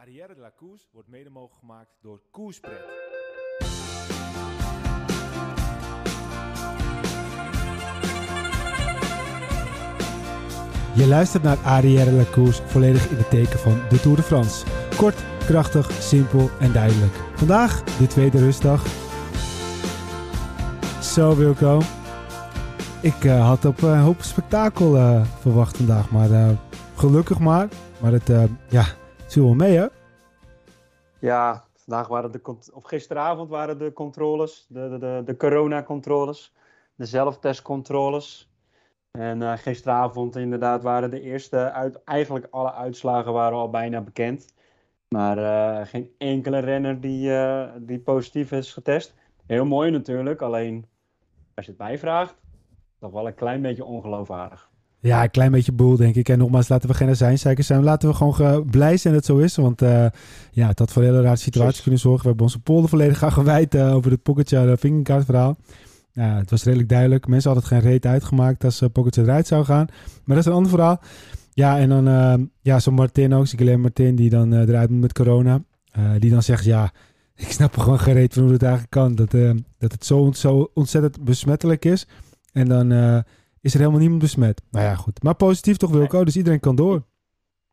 Arrière de la wordt mede mogelijk gemaakt door Koerspret. Je luistert naar Arrière Course, volledig in het teken van de Tour de France. Kort, krachtig, simpel en duidelijk. Vandaag de tweede rustdag. Zo Wilco. Ik eh, had op een hoop spektakel eh, verwacht vandaag, maar eh, gelukkig maar. Maar het, eh, ja, viel wel mee hè? Ja, vandaag waren de, of gisteravond waren de controles, de, de, de, de corona-controles, de zelftestcontroles. En eh, gisteravond inderdaad waren de eerste, uit, eigenlijk alle uitslagen waren al bijna bekend. Maar eh, geen enkele renner die, eh, die positief is getest. Heel mooi natuurlijk, alleen als je het mij vraagt, toch wel een klein beetje ongeloofwaardig. Ja, een klein beetje boel, denk ik. En nogmaals, laten we geen zijnzeikers zijn. Laten we gewoon ge- blij zijn dat het zo is. Want eh, ja, het had voor een hele rare situatie kunnen zorgen. We hebben onze polder volledig aan gewijd eh, over het Pogacar uh, Vingegaard verhaal. Ja, het was redelijk duidelijk. Mensen hadden het geen reet uitgemaakt als uh, Pogacar eruit zou gaan. Maar dat is een ander verhaal. Ja, en dan eh, ja, zo'n Martin ook, Guilherme Martin, die dan eh, eruit moet met corona. Eh, die dan zegt, ja, ik snap er gewoon geen reet van hoe het eigenlijk kan. Dat, eh, dat het zo, zo ontzettend besmettelijk is. En dan... is er helemaal niemand besmet. Nou ja, goed. Maar positief toch, Wilco? Dus iedereen kan door.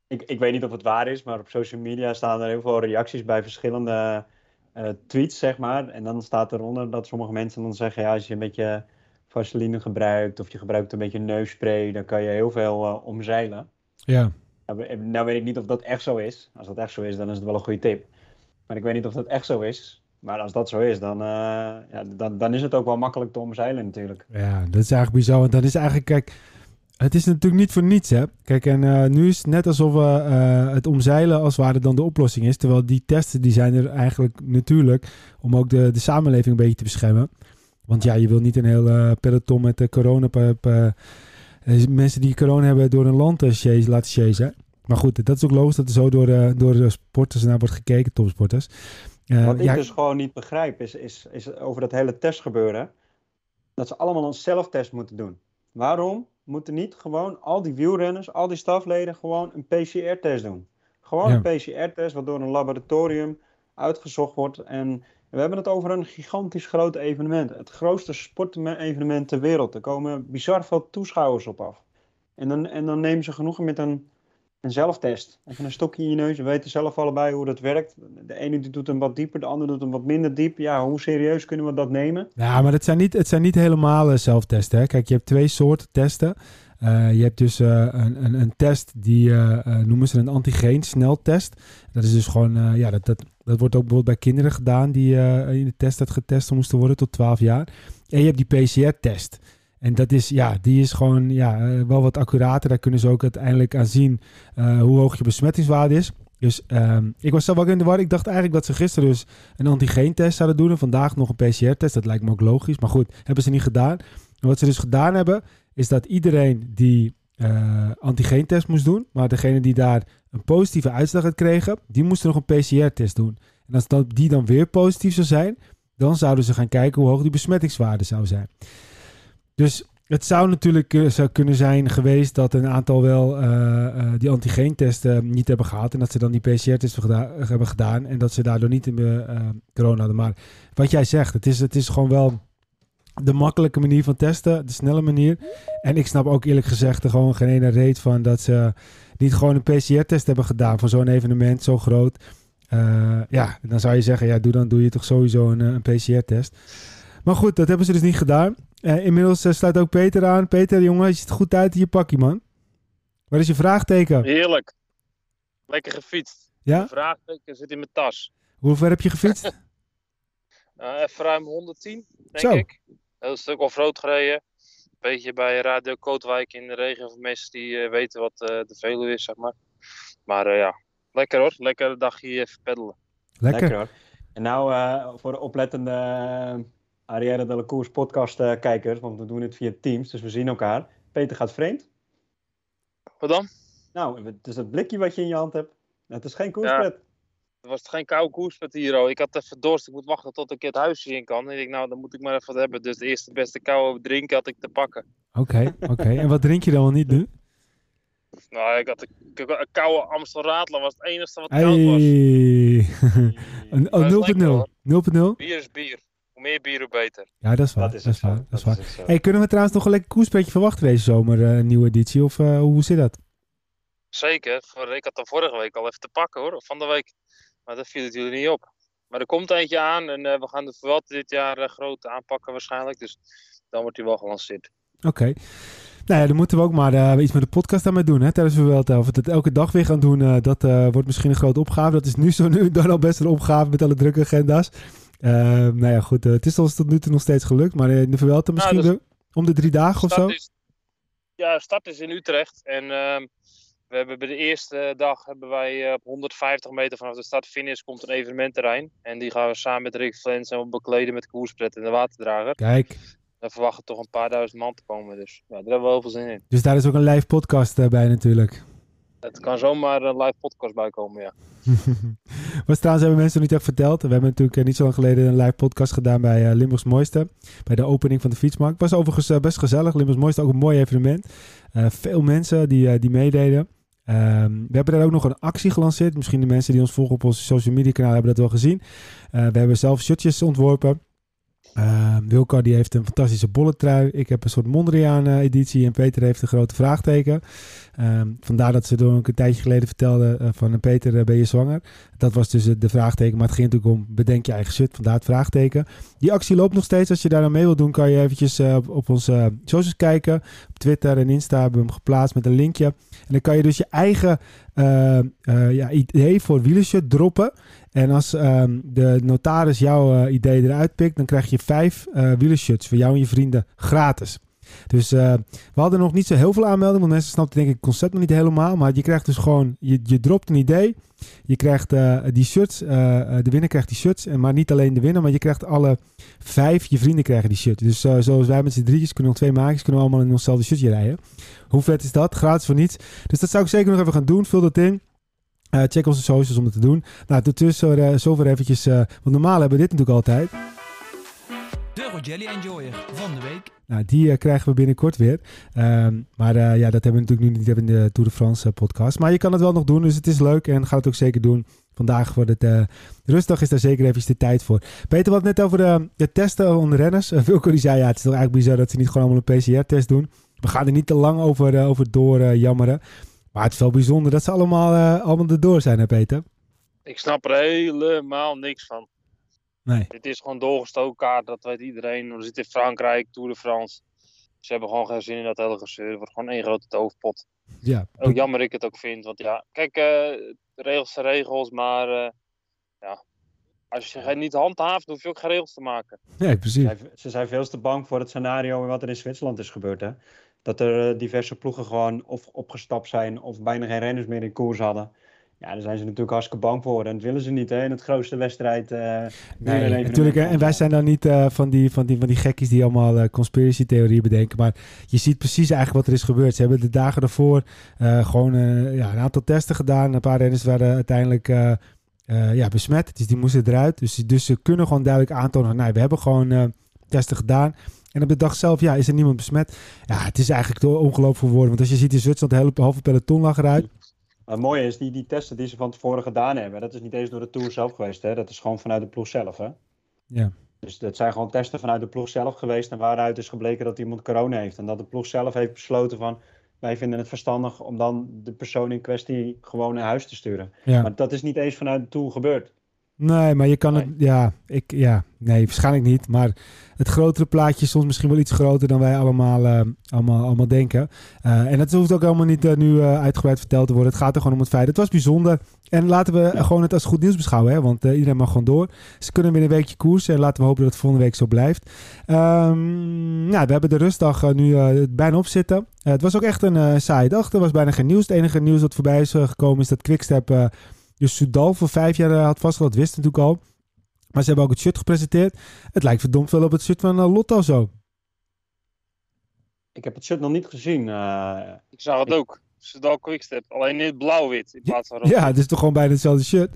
Ik, ik weet niet of het waar is, maar op social media staan er heel veel reacties bij verschillende eh, tweets, zeg maar. En dan staat eronder dat sommige mensen dan zeggen, ja, als je een beetje vaseline gebruikt of je gebruikt een beetje neusspray, dan kan je heel veel eh, omzeilen. Ja. Nou, nou weet ik niet of dat echt zo is. Als dat echt zo is, dan is het wel een goede tip. Maar ik weet niet of dat echt zo is. Maar als dat zo is, dan, eh, ja, dan, dan is het ook wel makkelijk te omzeilen natuurlijk. Ja, dat is eigenlijk bizar. Want dan is eigenlijk, kijk, het is natuurlijk niet voor niets, hè. Kijk, en eh, nu is het net alsof we eh, het omzeilen als ware dan de oplossing is. Terwijl die testen, die zijn er eigenlijk natuurlijk om ook de, de samenleving een beetje te beschermen. Want ja, je wil niet een heel peloton met corona... mensen die corona hebben door een land chase- laten chasen. Maar goed, dat is ook logisch dat er zo door, door de sporters naar wordt gekeken, topsporters. Eh, Wat ik ja, dus gewoon niet begrijp, is, is, is over dat hele testgebeuren, dat ze allemaal een zelftest moeten doen. Waarom moeten niet gewoon al die wielrenners, al die stafleden, gewoon een PCR-test doen? Gewoon Ja. een PCR-test, wat door een laboratorium uitgezocht wordt. En we hebben het over een gigantisch groot evenement. Het grootste sportevenement ter wereld. Er komen bizar veel toeschouwers op af. En dan, en dan nemen ze genoegen met een, een zelftest. Even een stokje in je neus. We weten zelf allebei hoe dat werkt. De ene die doet hem wat dieper, de andere doet hem wat minder diep. Ja, hoe serieus kunnen we dat nemen? Ja, maar het zijn niet, het zijn niet helemaal eh, zelftesten. Hè? Kijk, je hebt twee soorten testen. Eh, je hebt dus eh, een, een, een test die eh, noemen ze een antigeen sneltest. Dat is dus gewoon, ja, dat, dat, dat wordt ook bijvoorbeeld bij kinderen gedaan die in de test dat getest moesten worden tot 12 jaar. En je hebt die PCR-test. En dat is, ja, die is gewoon ja, eh, wel wat accurater. Daar kunnen ze ook uiteindelijk aan zien eh, hoe hoog je besmettingswaarde is. Dus ehm, ik was zelf ook in de war. Ik dacht eigenlijk dat ze gisteren dus een antigeentest zouden doen. En vandaag nog een PCR-test. Dat lijkt me ook logisch. Maar goed, hebben ze niet gedaan. En wat ze dus gedaan hebben, is dat iedereen die eh antigeentest moest doen. Maar degene die daar een positieve uitslag had kregen, die moesten nog een PCR-test doen. En als dat, die dan weer positief zou zijn, dan zouden ze gaan kijken hoe hoog die besmettingswaarde zou zijn. Dus het zou natuurlijk eh, zou kunnen zijn geweest dat een aantal wel eh, eh, die antigeentesten niet hebben gehad. En dat ze dan die PCR-test hebben gedaan. En dat ze daardoor niet in corona hadden. Maar wat jij zegt, het is, het is gewoon wel de makkelijke manier van testen. De snelle manier. En ik snap ook eerlijk gezegd er gewoon geen ene reet van dat ze niet gewoon een PCR-test hebben gedaan voor zo'n evenement zo groot. Ja, dan zou je zeggen, ja, doe dan doe je toch sowieso een, een PCR-test. Maar goed, dat hebben ze dus niet gedaan. Eh, inmiddels eh, sluit ook Peter aan. Peter, jongen, je ziet er goed uit in je pakje, man. Waar is je vraagteken? Heerlijk. Lekker gefietst. Ja? Vraagteken zit in mijn tas. Hoe ver heb je gefietst? Eh, even ruim 110, denk Zo. ik. Heel stuk off-road gereden. Beetje bij Radio Kootwijk in de regen. Voor mensen die eh, weten wat eh, de Veluwe is, zeg maar. Maar eh, ja, lekker hoor. Lekker een dagje even peddelen. Lekker. hoor. En nou eh, voor de oplettende uh, la Course podcast eh, kijkers, want we doen het via Teams, dus we zien elkaar. Peter gaat vreemd. Wat dan? Nou, het is het blikje wat je in je hand hebt. Het is geen koerspret. Er was geen koude koerspet hier al. Ik had even dorst. Ik moet wachten tot ik het huisje in kan. En ik denk, nou, dan moet ik maar even wat hebben. Dus de eerste beste koude drink had ik te pakken. Oké, oké. En wat drink je dan wel niet nu? Nou, ik had een, een koude Amstel Radler was het enige wat koud was. Hey. Een- Maar dat is oh, 0.0. lekker, hoor. 0.0? Bier is bier. Meer bier, hoe beter. Ja, dat is waar. Dat is Dat waar. Dat is waar. Hey, kunnen we trouwens nog een lekker koerspretje verwachten deze zomer, eh, een nieuwe editie? Of eh, hoe zit dat? Zeker. Ik had er vorige week al even te pakken hoor. Of van de week. Maar dat viel het jullie niet op. Maar er komt eentje aan en eh, we gaan de Vuelta dit jaar eh, groot aanpakken waarschijnlijk. Dus dan wordt hij wel gelanceerd. Oké. Nou ja, dan moeten we ook maar eh, iets met de podcast daarmee doen. Hè, tijdens Vuelta. Of we het elke dag weer gaan doen, eh, dat eh, wordt misschien een grote opgave. Dat is nu zo nu dan al best een opgave met alle drukke agenda's. Eh, nou ja, goed. eh, het is ons tot nu toe nog steeds gelukt. Maar in de Vuelta misschien dus- weer om de drie dagen of zo. Start is, ja, start is in Utrecht. En ehm, we hebben bij de eerste dag hebben wij eh, op 150 meter vanaf de start-finish komt een evenementterrein. En die gaan we samen met Rick Flens en we bekleden met koerspret en de waterdrager. Kijk. We verwachten toch een paar duizend man te komen. Dus ja, daar hebben we heel veel zin in. Dus daar is ook een live podcast eh, bij natuurlijk. Het kan zomaar een live podcast bij komen, ja. Was trouwens hebben mensen nog niet echt verteld. We hebben natuurlijk eh, niet zo lang geleden een live podcast gedaan bij eh, Limburgs Mooiste. Bij de opening van de fietsmarkt. Was overigens eh, best gezellig. Limburgs Mooiste ook een mooi evenement. Veel mensen die, die meededen. Ehm, we hebben daar ook nog een actie gelanceerd. Misschien de mensen die ons volgen op onze social media kanaal hebben dat wel gezien. We hebben zelf shirtjes ontworpen. Ehm Wilco die heeft een fantastische bolletrui. Ik heb een soort Mondriaan eh, editie. En Peter heeft een grote vraagteken. Ehm, vandaar dat ze door een tijdje geleden vertelde eh, van... Peter, eh, ben je zwanger? Dat was dus eh, de vraagteken. Maar het ging natuurlijk om bedenk je eigen shit. Vandaar het vraagteken. Die actie loopt nog steeds. Als je daar aan mee wilt doen, kan je eventjes eh, op, op onze eh, socials kijken. Op Twitter en Insta hebben we hem geplaatst met een linkje. En dan kan je dus je eigen eh, eh, ja, idee voor wielershirt droppen. En als ehm, de notaris jouw eh, idee eruit pikt, dan krijg je vijf eh wielershirts voor jou en je vrienden gratis. Dus eh, we hadden nog niet zo heel veel aanmeldingen, want mensen snapten denk ik het concept nog niet helemaal. Maar je krijgt dus gewoon, je, je dropt een idee. Je krijgt eh, die shirts, eh, de winnaar krijgt die shirts. En maar niet alleen de winnaar, maar je krijgt alle vijf je vrienden krijgen die shirts. Dus zoals wij met z'n drietjes kunnen nog twee maakjes, kunnen we allemaal in onszelfde shirtje rijden. Hoe vet is dat? Gratis voor niets. Dus dat zou ik zeker nog even gaan doen. Vul dat in. Check onze socials om dat te doen. Nou, tussen uh, zover eventjes, want normaal hebben we dit natuurlijk altijd. De Rogelli Enjoyer van de week. Nou, die uh, krijgen we binnenkort weer. Um, maar uh, ja, dat hebben we natuurlijk nu niet in de Tour de France uh, podcast. Maar je kan het wel nog doen, dus het is leuk en ga het ook zeker doen. Vandaag wordt het uh, rustdag, is daar zeker even de tijd voor. Peter, wat net over de, de testen onder renners. Uh, Wilco die zei, ja, het is toch eigenlijk bizar dat ze niet gewoon allemaal een PCR-test doen. We gaan er niet te lang over, uh, over door jammeren. Maar het is wel bijzonder dat ze allemaal, allemaal erdoor zijn, hè Peter? Ik snap er helemaal niks van. Nee. Dit is gewoon doorgestoken kaart, dat weet iedereen. We zitten in Frankrijk, Tour de France. Ze hebben gewoon geen zin in dat hele gezeur. Het wordt gewoon één grote toverpot. Ja. Ook jammer ik het ook vind. Want ja, kijk, uh, regels zijn regels, maar uh, ja, als je het niet handhaaft, hoef je ook geen regels te maken. Nee, precies. Ze zijn, veel te bang voor het scenario wat er in Zwitserland is gebeurd. Hè? Dat er uh, diverse ploegen gewoon of opgestapt zijn of bijna geen renners meer in koers hadden. Ja, daar zijn ze natuurlijk hartstikke bang voor. En dat willen ze niet, hè? In het grootste wedstrijd. Uh, nee, natuurlijk. En wij zijn dan niet uh, van, die, van, die, van die gekkies die allemaal uh, conspiracy-theorieën bedenken. Maar je ziet precies eigenlijk wat er is gebeurd. Ze hebben de dagen daarvoor gewoon ja, een aantal testen gedaan. Een paar renners waren uiteindelijk ja, besmet. Dus die moesten eruit. Dus, dus ze kunnen gewoon duidelijk aantonen. Nou, we hebben gewoon testen gedaan. En op de dag zelf, ja, is er niemand besmet. Ja, het is eigenlijk ongelooflijk voor woorden. Want als je ziet in Zwitserland, de hele halve peloton lag eruit. Het mooie is, die, die testen die ze van tevoren gedaan hebben, dat is niet eens door de Tour zelf geweest. Hè? Dat is gewoon vanuit de ploeg zelf. Hè? Ja. Dus dat zijn gewoon testen vanuit de ploeg zelf geweest. En waaruit is gebleken dat iemand corona heeft. En dat de ploeg zelf heeft besloten van, wij vinden het verstandig om dan de persoon in kwestie gewoon naar huis te sturen. Ja. Maar dat is niet eens vanuit de Tour gebeurd. Nee, maar je kan het, ja, ik, ja, nee, waarschijnlijk niet. Maar het grotere plaatje is soms misschien wel iets groter dan wij allemaal, uh, allemaal, allemaal denken. Uh, en dat hoeft ook allemaal niet uh, nu uitgebreid verteld te worden. Het gaat er gewoon om het feit. Het was bijzonder. En laten we ja. gewoon het als goed nieuws beschouwen, hè? want iedereen mag gewoon door. Ze kunnen weer een weekje koersen en laten we hopen dat het volgende week zo blijft. Um, nou, we hebben de rustdag nu bijna op zitten. het was ook echt een saaie dag. Er was bijna geen nieuws. Het enige nieuws dat voorbij is gekomen is dat Quickstep dus Soudal voor vijf jaar had vastgesteld, dat wist natuurlijk al. Maar ze hebben ook het shirt gepresenteerd. Het lijkt verdomd veel op het shirt van uh, Lotto zo. Ik heb het shirt nog niet gezien. Uh, ik zag het ik... ook. Soudal Quickstep. Alleen niet blauw-wit in plaats van rood. Ja, het is toch gewoon bijna hetzelfde shirt.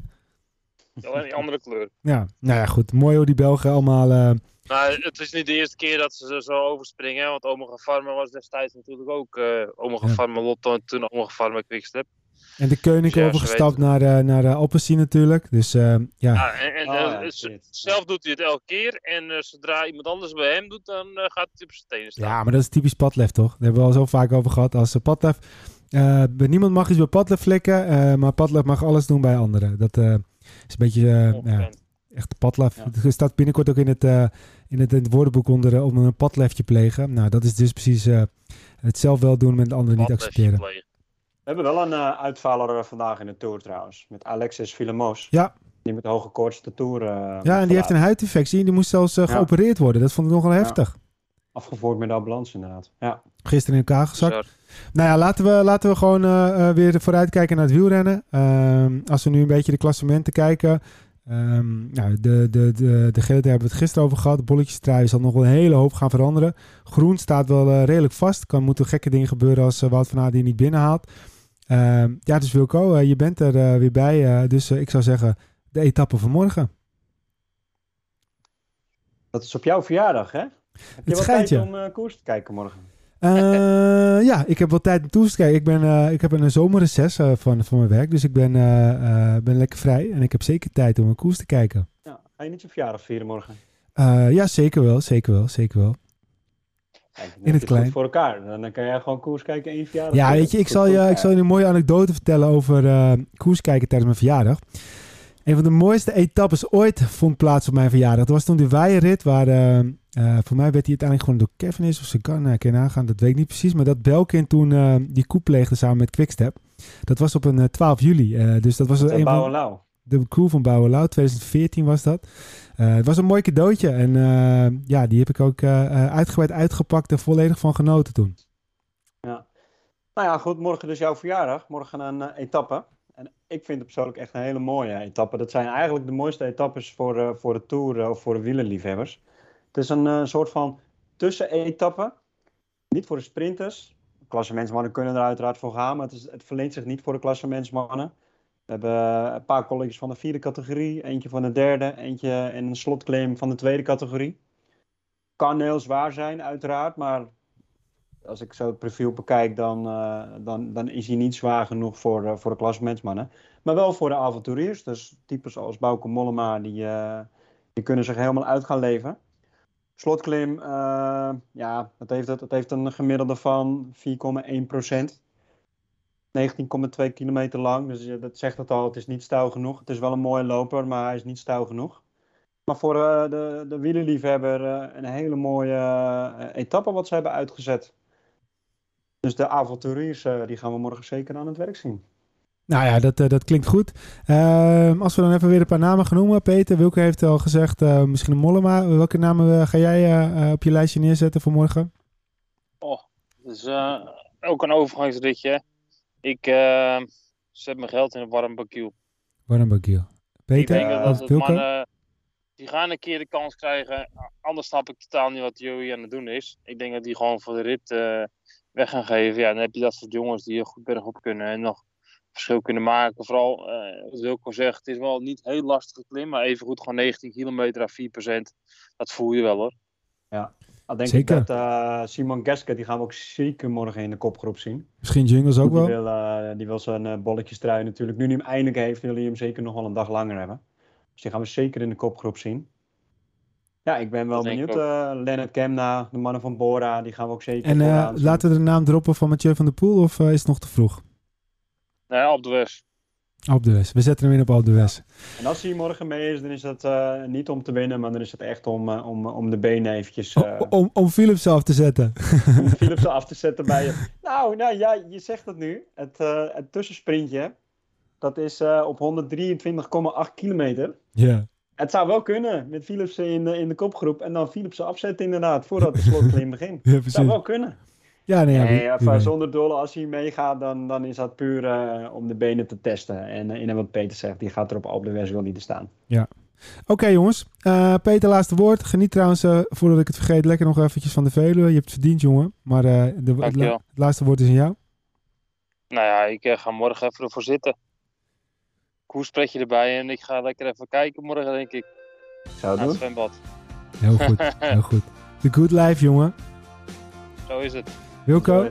Alleen die andere kleur. Ja, nou ja, goed. Mooi hoe die Belgen allemaal... eh, Maar het is niet de eerste keer dat ze er zo overspringen. hè, Want Omega Pharma was destijds natuurlijk ook eh Omega Ja. Pharma Lotto en toen Omega Pharma Quickstep. En de koning Ja, ze overgestapt naar, eh naar de Alpecin natuurlijk. Dus eh, ja, Ja, en, en, Oh, ja, z- shit. zelf doet hij het elke keer. En zodra iemand anders bij hem doet, dan eh, gaat hij op zijn tenen staan. Ja, maar dat is typisch Padlef, toch? Daar hebben we al zo vaak over gehad. Als uh, Padlef... eh, niemand mag iets bij Padlef flikken, eh, maar Padlef mag alles doen bij anderen. Dat eh, is een beetje ja, echt Padlef. Ja. Het staat binnenkort ook in het, eh, in het, in het woordenboek onder om een Padlefje plegen. Nou, dat is dus precies eh, het zelf wel doen met de anderen niet accepteren. plegen. We hebben wel een eh, uitvaller eh, vandaag in de Tour trouwens. Met Alexis Vilamos. Ja. Die met hoge koorts de Tour eh, Ja, en die heeft een huidinfectie en die moest zelfs eh, Ja. geopereerd worden. Dat vond ik nogal heftig. Afgevoerd met de ambulance inderdaad. Ja. Gisteren in elkaar gezakt. Bizar. Nou ja, laten we, laten we gewoon weer vooruitkijken naar het wielrennen. Ehm, als we nu een beetje de klassementen kijken. Ehm, nou, de, de, de, de gele daar hebben we het gisteren over gehad. De bolletjestrui zal nog wel een hele hoop gaan veranderen. Groen staat wel redelijk vast. Kan moeten gekke dingen gebeuren als uh, Wout van Aert die niet binnenhaalt. Ehm, ja, dus Wilco, eh, je bent er eh, weer bij. eh, dus ik zou zeggen, de etappe van morgen. Dat is op jouw verjaardag, hè? Heb je wel tijd om eh, koers te kijken morgen? Ja, ik heb wel tijd om toe te kijken. Ik, ben, ik heb een zomerreces van, van mijn werk. Dus ik ben, ben lekker vrij. En ik heb zeker tijd om een koers te kijken. Ja. Ga je niet je verjaardag vieren morgen? Ja, zeker wel. Zeker wel. Zeker wel. Kijk, In het klein. voor elkaar. Dan, kan jij gewoon koers kijken en je verjaardag. Ja, weet je, ik zal je, ik zal je een mooie anekdote vertellen over eh, koers kijken tijdens mijn verjaardag. Een van de mooiste etappes ooit vond plaats op mijn verjaardag. Dat was toen de Weijerrit, waar eh, eh, voor mij werd hij uiteindelijk gewoon door Cavendish of Sagan, nou, ik kan je nagaan, dat weet ik niet precies. Maar dat Belkin toen die koep pleegde samen met Quickstep. Dat was op een eh, 12 juli. dus dat was Met, een van, Lauw. De crew van Bouwenlauw, 2014 was dat. Eh, het was een mooi cadeautje en eh, ja, die heb ik ook eh, uitgebreid uitgepakt en volledig van genoten toen. Nou ja, goed, morgen dus jouw verjaardag. Morgen een etappe. En ik vind het persoonlijk echt een hele mooie etappe. Dat zijn eigenlijk de mooiste etappes voor, voor de Tour of voor de wielerliefhebbers. Het is een soort van tussenetappe. Niet voor de sprinters. Klassementsmannen kunnen er uiteraard voor gaan, maar het, het verleent zich niet voor de klassementsmannen. We hebben een paar collega's van de vierde categorie, eentje van de derde, eentje en een slotclaim van de tweede categorie. Kan heel zwaar zijn, uiteraard, maar als ik zo het profiel bekijk, dan, eh, dan, dan is hij niet zwaar genoeg voor, eh, voor de klassementsmannen. Maar wel voor de avonturiers. Dus types als Bauke Mollema, die, eh, die kunnen zich helemaal uit gaan leven. Slotklim, ja, dat heeft, het, het heeft een gemiddelde van 4,1 procent. 19,2 kilometer lang. Dus ja, dat zegt het al, het is niet stijl genoeg. Het is wel een mooie loper, maar hij is niet stijl genoeg. Maar voor eh, de, de wielerliefhebber eh, een hele mooie eh, etappe wat ze hebben uitgezet. Dus de avonturiers, eh, die gaan we morgen zeker aan het werk zien. Nou ja, dat, eh, dat klinkt goed. Ehm, als we dan even weer een paar namen gaan noemen. Peter, Wilke heeft al gezegd, eh, misschien een Mollema. Welke namen eh, ga jij eh, eh, op je lijstje neerzetten voor morgen? Dus eh, ook een overgangsritje. Ik eh, zet mijn geld in een warm bakiel. Warren Bagiel. Ik Peter, denk dat of het Wilke? mannen, die gaan een keer de kans krijgen. Anders snap ik totaal niet wat Joey aan het doen is. Ik denk dat die gewoon voor de rit eh, weg gaan geven. Ja, dan heb je dat soort jongens die goed bergop kunnen en nog verschil kunnen maken. Vooral, eh wat Wilco zegt, het is wel niet heel lastig klim, maar even goed gewoon 19 kilometer à 4%. Dat voel je wel hoor. Dan denk Zeker. ik dat eh, Simon Geske, die gaan we ook zeker morgen in de kopgroep zien. Misschien Jungles ook Die wel. wil, eh, die wil zijn uh, bolletjestrui natuurlijk. Nu hij hem eindelijk heeft, wil hij hem zeker nog wel een dag langer hebben. Dus die gaan we zeker in de kopgroep zien. Ja, ik ben wel Dat ik benieuwd. eh Lennart Kemna, de mannen van Bora, die gaan we ook zeker En eh, laten we de naam droppen van Mathieu van der Poel of is het nog te vroeg? Nou ja, op de West. We zetten hem in op Op de West. En als hij morgen mee is, dan is dat eh, niet om te winnen, maar dan is het echt om, eh, om, om de benen eventjes eh, om, om Philips af te zetten. om Philips af te zetten bij je. Nou, nou ja, je zegt het nu. Het, het tussensprintje, dat is op 123,8 kilometer. ja. Het zou wel kunnen met Philipsen in, de- in de kopgroep en dan Philipsen afzetten inderdaad, voordat de slotklim begint. ja, Het zou precies. wel kunnen. Ja, nee, ja, Nee, weet. zonder dolle, als hij meegaat, dan, dan is dat puur eh, om de benen te testen. En uh, in wat Peter zegt, die gaat er op Alpe d'Huez wel niet te staan. Oké jongens, Eh, Peter, laatste woord. Geniet trouwens, eh, voordat ik het vergeet, lekker nog eventjes van de Veluwe. Je hebt het verdiend, jongen. Maar eh, de, het, la- Dankjewel. het laatste woord is aan jou. Nou ja, ik eh, ga morgen even ervoor zitten. koerspretje erbij en ik ga lekker even kijken morgen, denk ik. Zou Naar het doen? zwembad. Heel goed, heel goed. The good life, jongen. Zo is het. Wilco?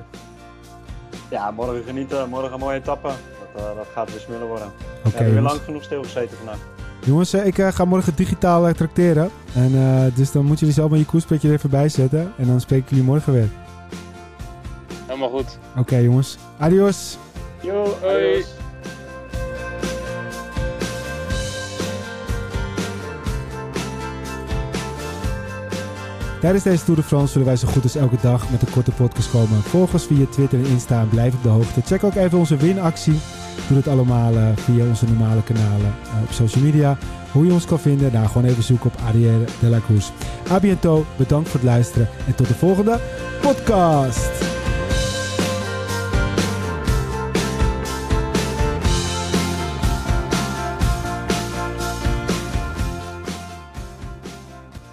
Ja, morgen genieten. Morgen een mooie etappe. Dat, eh, dat gaat weer smullen worden. We Oké, hebben weer jongens. lang genoeg stilgezeten vandaag. Jongens, eh, ik eh, ga morgen digitaal tracteren. En, eh, dus dan moeten jullie zelf maar je koerspetje er even bij zetten. En dan spreken jullie morgen weer. Helemaal goed. Oké, jongens. Adios. Yo, Hoi. adios. Tijdens deze Tour de France zullen wij zo goed als elke dag met een korte podcast komen. Volg ons via Twitter en Insta en blijf op de hoogte. Check ook even onze winactie. Doe het allemaal eh, via onze normale kanalen eh, op social media. Hoe je ons kan vinden, nou gewoon even zoeken op Arrière de la Cruz. A bientôt, bedankt voor het luisteren en tot de volgende podcast.